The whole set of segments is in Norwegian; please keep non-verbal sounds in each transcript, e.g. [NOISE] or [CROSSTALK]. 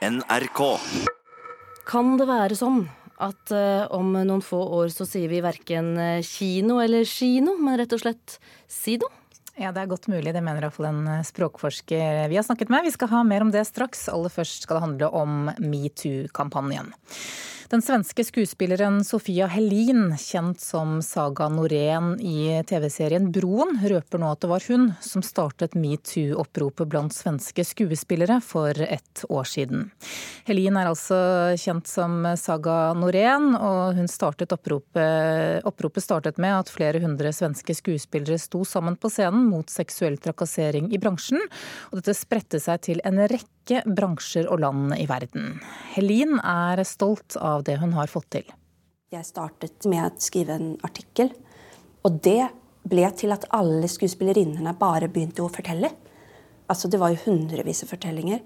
NRK. Kan det være sånn at uh, om noen få år så sier vi verken eh, kino eller kino, men rett og slett sido? Ja, Det er godt mulig, det mener iallfall en eh, språkforsker vi har snakket med. Vi skal ha mer om det straks. Aller først skal det handle om metoo-kampanjen. Den svenske skuespilleren Sofia Helin, kjent som Saga Norén i TV-serien Broen, røper nå at det var hun som startet metoo-oppropet blant svenske skuespillere for et år siden. Helin er altså kjent som Saga Norén, og hun startet oppropet, oppropet startet med at flere hundre svenske skuespillere sto sammen på scenen mot seksuell trakassering i bransjen, og dette spredte seg til en rekke bransjer og land i verden. Helin er stolt av det hun har fått til. Jeg startet med å skrive en artikkel, og det ble til at alle skuespillerinnene bare begynte å fortelle. Altså Det var jo hundrevis av fortellinger,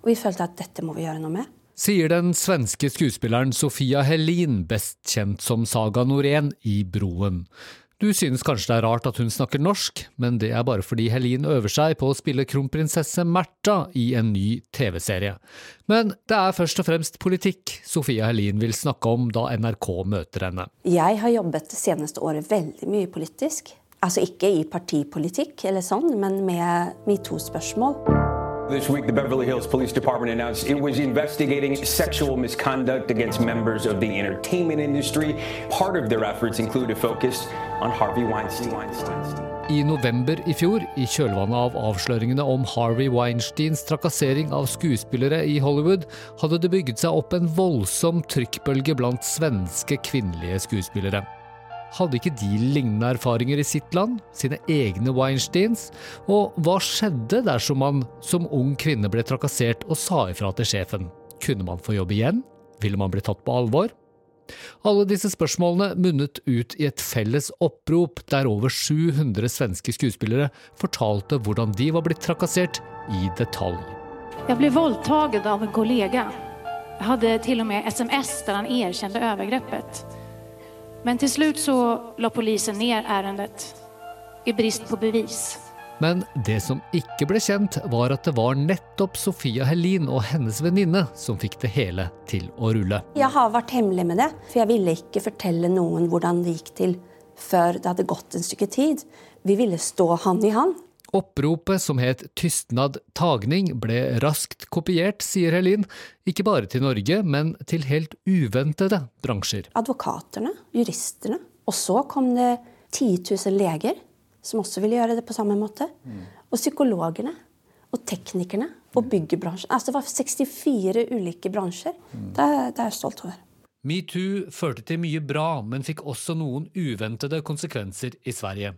og vi følte at dette må vi gjøre noe med. Sier den svenske skuespilleren Sofia Helin, best kjent som Saga Norén i Broen. Du synes kanskje det er rart at hun snakker norsk, men det er bare fordi Helin øver seg på å spille kronprinsesse Märtha i en ny TV-serie. Men det er først og fremst politikk Sofia Helin vil snakke om da NRK møter henne. Jeg har jobbet det seneste året veldig mye politisk. Altså ikke i partipolitikk eller sånn, men med metoo-spørsmål. This week, the Beverly Hills Police Department announced it was investigating sexual misconduct against members of the entertainment industry. Part of their efforts include a focus on Harvey Weinstein. I november i fjor, i kjølvannet av avsløringene om Harvey Weinsteins trakassering av skuespillere i Hollywood, hadde det bygget seg opp en voldsom trykkbølge blant svenske kvinnelige skuespillere. Hadde ikke de lignende erfaringer i sitt land, sine egne Weinsteins? Og hva skjedde dersom man som ung kvinne ble trakassert og sa ifra til sjefen? Kunne man få jobb igjen? Ville man bli tatt på alvor? Alle disse spørsmålene munnet ut i et felles opprop der over 700 svenske skuespillere fortalte hvordan de var blitt trakassert i detalj. Jeg ble voldtatt av en kollega. Jeg hadde til og med SMS der han erkjente overgrepet. Men til slutt så la polisen ned ærendet i brist på bevis. Men det som ikke ble kjent, var at det var nettopp Sofia Helin og hennes venninne som fikk det hele til å rulle. Jeg har vært hemmelig med det, for jeg ville ikke fortelle noen hvordan det gikk til før det hadde gått en stykke tid. Vi ville stå hand i hand. Oppropet som het Tystnad tagning ble raskt kopiert, sier Helin, ikke bare til Norge, men til helt uventede bransjer. Advokatene, juristene. Og så kom det 10 000 leger som også ville gjøre det på samme måte. Og psykologene. Og teknikerne. Og byggebransjen. Altså det var 64 ulike bransjer. Det, er- det er jeg stolt over. Metoo førte til mye bra, men fikk også noen uventede konsekvenser i Sverige.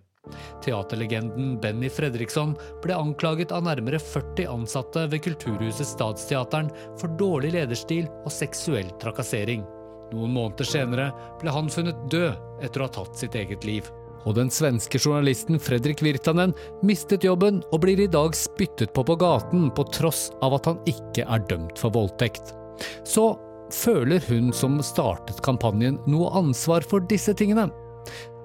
Teaterlegenden Benny Fredriksson ble anklaget av nærmere 40 ansatte ved Kulturhuset Stadsteateren for dårlig lederstil og seksuell trakassering. Noen måneder senere ble han funnet død etter å ha tatt sitt eget liv. Og den svenske journalisten Fredrik Virtanen mistet jobben og blir i dag spyttet på på gaten på tross av at han ikke er dømt for voldtekt. Så føler hun som startet kampanjen noe ansvar for disse tingene?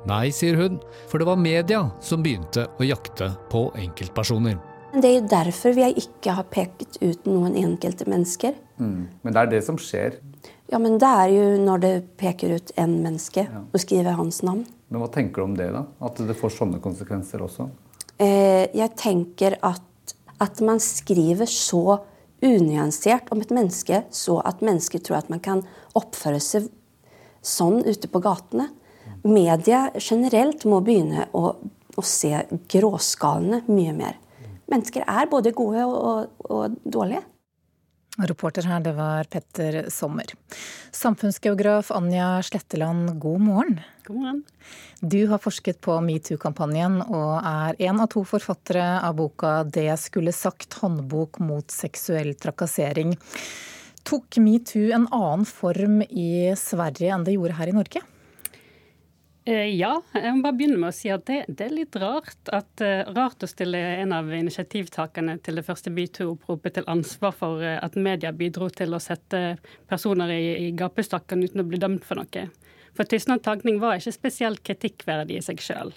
Nei, sier hun, for det var media som begynte å jakte på enkeltpersoner. Det er jo derfor vi ikke har pekt ut noen enkelte mennesker. Men det er det som skjer. Ja, men det er jo når det peker ut en menneske og skriver hans navn. Men hva tenker du om det, da? At det får sånne konsekvenser også? Eh, jeg tenker at, at man skriver så unyansert om et menneske, så at mennesker tror at man kan oppføre seg sånn ute på gatene. Media generelt må begynne å, å se gråskalene mye mer. Mennesker er både gode og, og dårlige. Reporter her, det var Petter Sommer. Samfunnsgeograf Anja Sletteland, god morgen. God morgen. Du har forsket på metoo-kampanjen og er en av to forfattere av boka 'Det jeg skulle sagt håndbok mot seksuell trakassering'. Tok metoo en annen form i Sverige enn det gjorde her i Norge? Eh, ja, jeg må bare begynne med å si at det, det er litt rart, at, eh, rart å stille en av initiativtakerne til det første metoo-oppropet til ansvar for eh, at media bidro til å sette personer i, i gapestakken uten å bli dømt for noe. For Tysnad Tagning var ikke spesielt kritikkverdig i seg sjøl.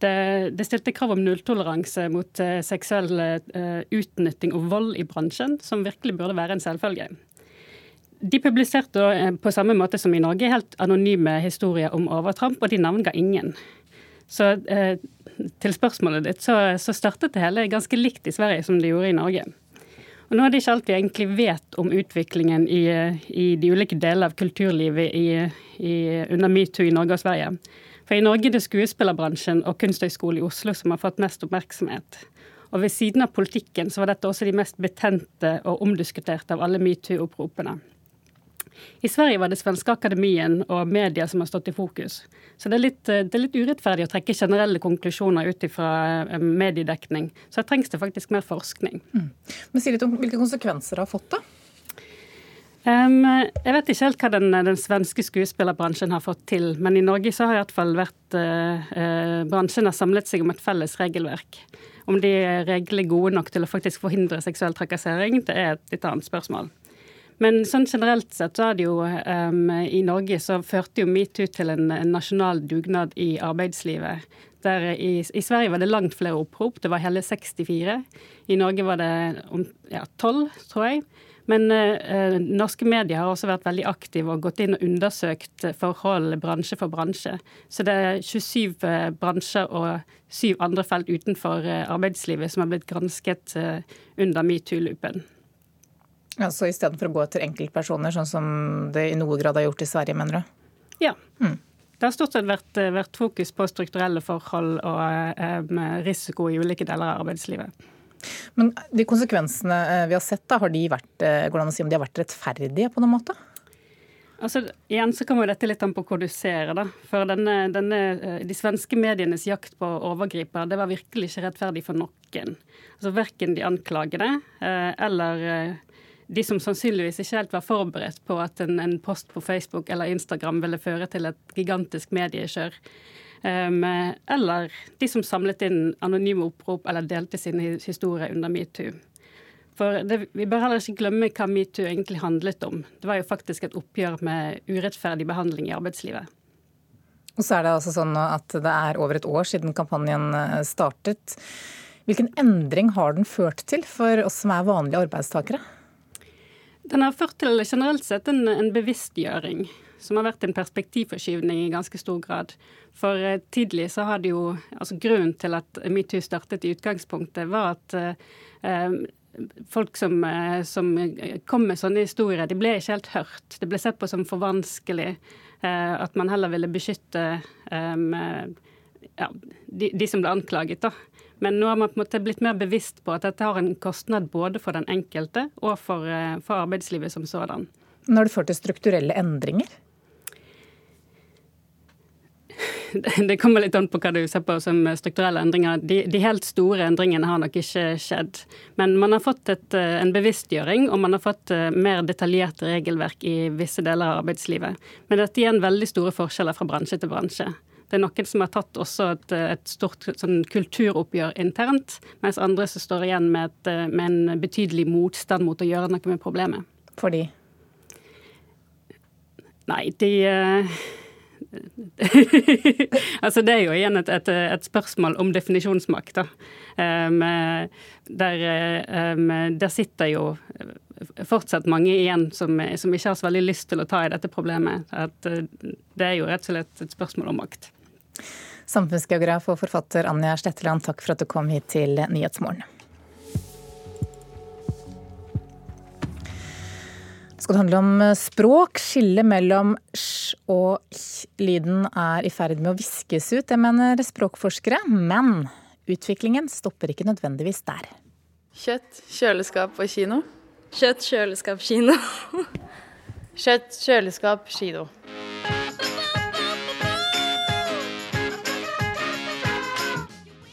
det, det, stilte krav om nulltoleranse mot seksuell uh, utnytting og vold i bransjen, som virkelig burde være en selvfølge. De publiserte uh, på samme måte som i Norge helt anonyme historier om overtramp, og de navnga ingen. Så til spørsmålet ditt, så, så, startet det hele ganske likt i Sverige som det gjorde i Norge. Og nå er det ikke alt vi egentlig vet om utviklingen i, i de ulike delene av kulturlivet i, i, under metoo i Norge og Sverige. For i Norge er det skuespillerbransjen og Kunsthøgskolen i Oslo som har fått mest oppmerksomhet. Og ved siden av politikken så var dette også de mest betente og omdiskuterte av alle metoo-oppropene. I Sverige var det svenske akademien og media som har stått i fokus. Så det er litt, det er litt urettferdig å trekke generelle konklusjoner ut fra eh, mediedekning. Så her trengs det faktisk mer forskning. Mm. Men Si litt om hvilke konsekvenser det har fått, da? Um, jeg vet ikke helt hva den, den, svenske skuespillerbransjen har fått til, men i Norge så har i hvert fall vært uh, uh, bransjen har samlet seg om et felles regelverk. Om de er reglene gode nok til å faktisk forhindre seksuell trakassering, det er et litt annet spørsmål. Men sånn generelt sett så er det jo um, I Norge så førte jo metoo til en, en, nasjonal dugnad i arbeidslivet. Der i, i, Sverige var det langt flere opprop, det var hele 64. I Norge var det om, ja, 12, tror jeg. Men eh, norske medier har også vært veldig aktive og gått inn og undersøkt forhold bransje for bransje. Så det er 27 eh, bransjer og syv andre felt utenfor eh, arbeidslivet som har blitt gransket eh, under metoo-loopen. Ja, så istedenfor å gå etter enkeltpersoner, sånn som det i noe grad har gjort i Sverige, mener du? Ja. Mm. Det har stort sett vært, eh, vært, fokus på strukturelle forhold og eh, risiko i ulike deler av arbeidslivet. Men de konsekvensene eh, vi har sett, da, har de vært, går det an å si om de har vært rettferdige på noen måte? Altså, igjen så kommer dette litt an på hvor du ser. det. For denne, denne, de svenske medienes jakt på overgripere det var virkelig ikke rettferdig for noen. Altså Verken de anklagede eller de som sannsynligvis ikke helt var forberedt på at en, en post på Facebook eller Instagram ville føre til et gigantisk mediekjør. Um, eller de som samlet inn anonyme opprop eller delte sine historier under metoo. For det, Vi bør heller ikke glemme hva metoo egentlig handlet om. Det var jo faktisk et oppgjør med urettferdig behandling i arbeidslivet. Og så er det altså sånn at det er over et år siden kampanjen eh, startet. Hvilken endring har den ført til for oss som er vanlige arbeidstakere? Den har ført til generelt sett en, en bevisstgjøring som har vært en perspektivforskyvning i ganske stor grad. For eh, tidlig så hadde jo altså Grunnen til at metoo startet i utgangspunktet, var at eh, folk som, eh, som, kom med sånne historier, de ble ikke helt hørt. Det ble sett på som for vanskelig. Eh, at man heller ville beskytte eh, ja, de, de, som ble anklaget. da. Men nå har man på en måte blitt mer bevisst på at dette har en kostnad både for den enkelte og for, eh, for arbeidslivet som sådan. Når har det ført til strukturelle endringer? [LAUGHS] det kommer litt an på hva du ser på som strukturelle endringer. De, de, helt store endringene har nok ikke skjedd. Men man har fått et, eh, en bevisstgjøring, og man har fått eh, mer detaljert regelverk i visse deler av arbeidslivet. Men dette er igjen veldig store forskjeller fra bransje til bransje. Det er noen som har tatt også et, et stort sånn, kulturoppgjør internt, mens andre som står igjen med, et, eh, med en betydelig motstand mot å gjøre noe med problemet. Fordi? Nei, de [LAUGHS] altså Det er jo igjen et, et, et spørsmål om definisjonsmakt. Um, der, um, der, sitter jo fortsatt mange igjen som, som, ikke har så veldig lyst til å ta i dette problemet. At, det er jo rett og slett et spørsmål om makt. Samfunnsgeograf og forfatter Anja Sletteland, takk for at du kom hit til Nyhetsmorgen. skal handle om eh, språk. Skillet mellom sj og ch-lyden er i ferd med å viskes ut, det mener språkforskere. Men utviklingen stopper ikke nødvendigvis der. Kjøtt, kjøleskap og kino. Kjøtt, kjøleskap, kino. [LAUGHS] Kjøtt, kjøleskap, kino.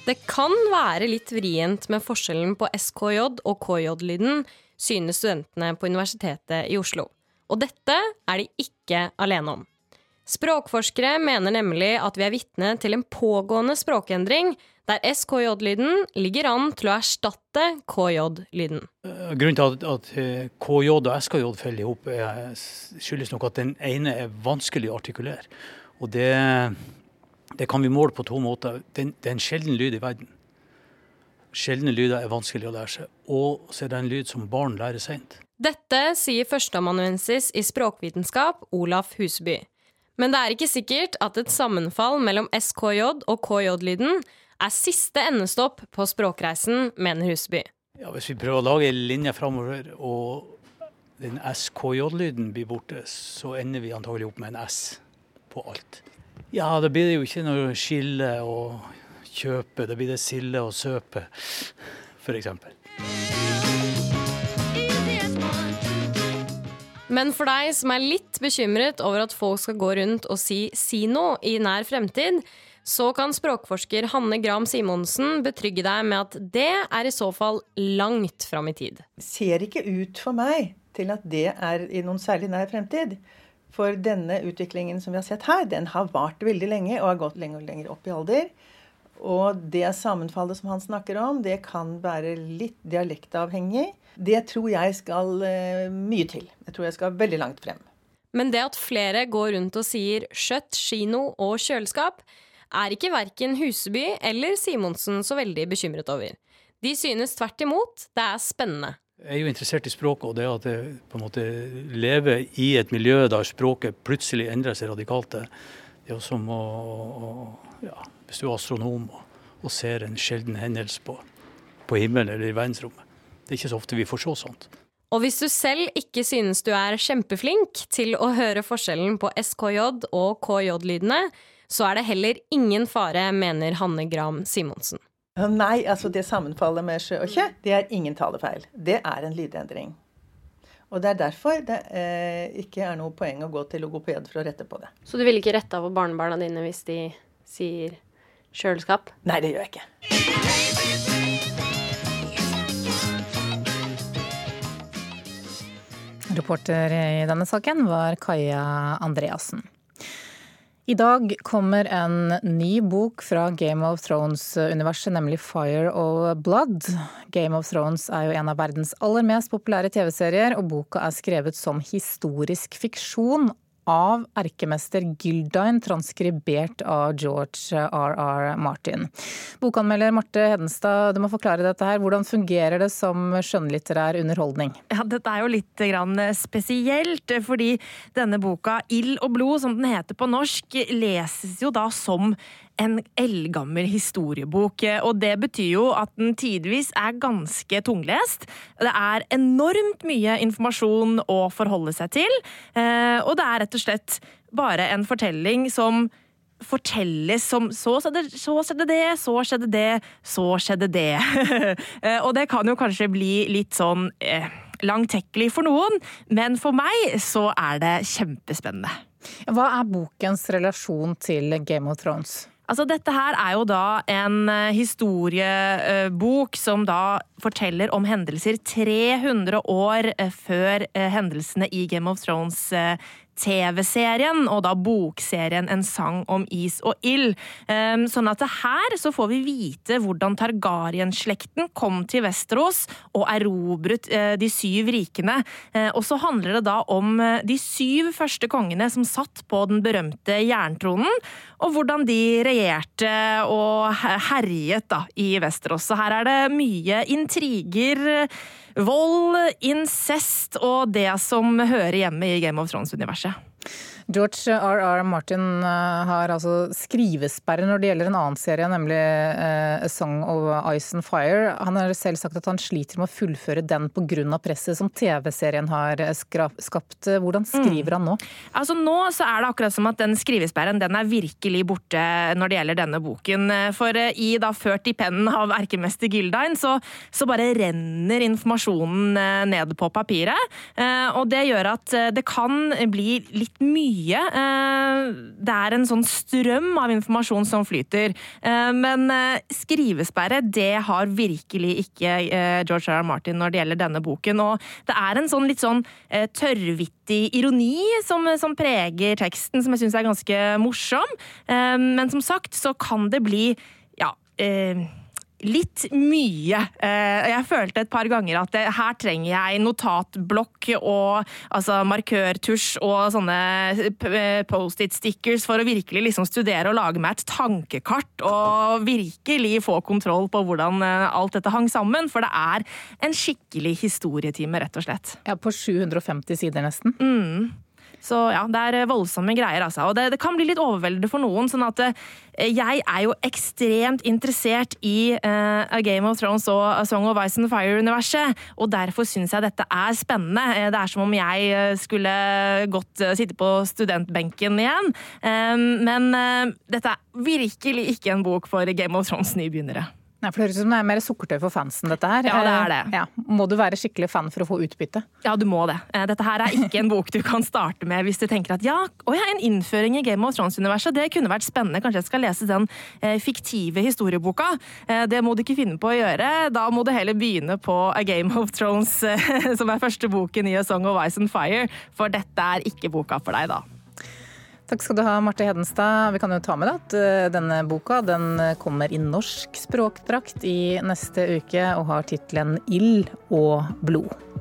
Det kan være litt vrient med forskjellen på SKJ og KJ-lyden synes studentene på Universitetet i Oslo. Og dette er de ikke alene om. Språkforskere mener nemlig at vi er vitne til en pågående språkendring der SKJ-lyden ligger an til å erstatte KJ-lyden. Eh, grunnen til at, eh, KJ og SKJ faller i hop, skyldes nok at den ene er vanskelig å artikulere. Og det det kan vi måle på to måter. Det, er en sjelden lyd i verden. Sjeldne lyder er vanskelig å lære seg. Og så er det en lyd som barn lærer seint. Dette sier førsteamanuensis i språkvitenskap Olaf Huseby. Men det er ikke sikkert at et sammenfall mellom SKJ og KJ-lyden er siste endestopp på språkreisen, mener Huseby. Ja, hvis vi prøver å lage en linje framover, og den SKJ-lyden blir borte, så ender vi antagelig opp med en S på alt. Ja, da blir det jo ikke noe skille og kjøpe, da blir det silde og søpe, f.eks. Men for deg som er litt bekymret over at folk skal gå rundt og si 'si noe' i nær fremtid, så kan språkforsker Hanne Gram Simonsen betrygge deg med at det er i så fall langt fram i tid. Ser ikke ut for meg til at det er i noen særlig nær fremtid. For denne utviklingen som vi har sett her, den har vart veldig lenge og har gått lenger og lenger opp i alder. Og det sammenfallet som han snakker om, det kan være litt dialektavhengig. Det tror jeg skal uh, mye til. Jeg tror jeg skal veldig langt frem. Men det at flere går rundt og sier skjøtt, kino og kjøleskap, er ikke verken Huseby eller Simonsen så veldig bekymret over. De synes tvert imot det er spennende. Jeg er jo interessert i språket, og det at jeg på en måte lever i et miljø der språket plutselig endrer seg radikalt. Det er jo som å, ja, Hvis du er astronom og, og ser en sjelden hendelse på, på himmelen eller i verdensrommet. Det er ikke så ofte vi får se sånt. Og hvis du selv ikke synes du er kjempeflink til å høre forskjellen på SKJ og KJ-lydene, så er det heller ingen fare, mener Hanne Gram Simonsen. Nei, altså det sammenfallet med sjø og kjø, det er ingen talefeil. Det er en lydendring. Og det er derfor det eh, ikke er noe poeng å gå til logoped for å rette på det. Så du vil ikke rette av barnebarna dine hvis de sier kjøleskap? Nei, det gjør jeg ikke. Reporter i denne saken var Kaja Andreassen. I dag kommer en ny bok fra Game of Thrones-universet, nemlig Fire of Blood. Game of Thrones er jo en av verdens aller mest populære TV-serier, og boka er skrevet som historisk fiksjon av erkemester Gyldain, transkribert av George R.R. Martin. Bokanmelder Marte Hedenstad, du må forklare dette her. Hvordan fungerer det som skjønnlitterær underholdning? Ja, Dette er jo litt spesielt, fordi denne boka, Ild og blod, som den heter på norsk, leses jo da som en eldgammel historiebok. Og det betyr jo at den tidvis er ganske tunglest. Det er enormt mye informasjon å forholde seg til. Eh, og det er rett og slett bare en fortelling som fortelles som så skjedde, så skjedde det, så skjedde det, så skjedde det. [LAUGHS] Eh, og det kan jo kanskje bli litt sånn eh, langtekkelig for noen, men for meg så er det kjempespennende. Hva er bokens relasjon til Game of Thrones? Altså, dette her er jo da en eh, historiebok som da forteller om hendelser 300 år eh, før eh, hendelsene i Game of Thrones TV-serien, og da bokserien En sang om is og ild. Ehm, sånn at her så får vi vite hvordan Targaryen-slekten kom til Vesterås og erobret eh, de syv rikene. Eh, og så handler det da om eh, de syv første kongene som satt på den berømte jerntronen, og hvordan de regjerte og herjet da i Vesterås. Så her er det mye intriger Vold, incest og det som hører hjemme i Game of Thrones-universet. George R.R. Martin eh, har altså skrivesperre når det gjelder en annen serie, nemlig uh, A Song of Ice and Fire. Han har selv sagt at han sliter med å fullføre den pga. presset som TV-serien har skapt. Hvordan skriver mm. han nå? Altså Nå så er det akkurat som at den skrivesperren den er virkelig borte når det gjelder denne boken. For i da ført i pennen av erkemester Gildine, så, så bare renner informasjonen ned på papiret. Og det gjør at det kan bli litt mye mye. Eh, det er en sånn strøm av informasjon som flyter. Eh, men eh, skrivesperre, det har virkelig ikke George R. R. Martin når det gjelder denne boken. Og det er en sånn litt sånn tørrvittig ironi som, som preger teksten, som jeg syns er ganske morsom. Men som sagt så kan det bli ja litt mye. Eh, jeg følte et par ganger at det, her trenger jeg notatblokk og altså markørtusj og sånne eh, Post-It-stickers for å virkelig liksom studere og lage meg et tankekart og virkelig få kontroll på hvordan eh, alt dette hang sammen. For det er en skikkelig historietime, rett og slett. Ja, På 750 sider nesten. Mm. Så ja, det er eh, voldsomme greier, altså. Og det, det kan bli litt overveldende for noen. sånn at uh, jeg er jo ekstremt interessert i uh, A Game of Thrones og A Song of Ice and Fire-universet. Og derfor syns jeg dette er spennende. Det er som om jeg skulle uh, sitte på studentbenken igjen. men dette er virkelig ikke en bok for Game of Thrones nybegynnere. Nei, for Det høres ut som det er mer sukkertøy for fansen, dette her. Ja, det er det. Ja. Må du være skikkelig fan for å få utbytte? Ja, du må det. Eh, dette her er ikke en bok du kan starte med hvis du tenker at ja, å ja en innføring i Game of Thrones-universet, det kunne vært spennende. Kanskje jeg skal lese den eh, fiktive historieboka. Eh, det må du ikke finne på å gjøre. Da må du heller begynne på A Game of Thrones, eh, [LAUGHS] som er første boken i A Song of Ice and Fire, for dette er ikke boka for deg, da. Takk skal du ha, Marte Hedenstad. Vi kan jo ta med deg at eh, denne boka den kommer i norsk språkdrakt i neste uke og har tittelen 'Ild og blod'.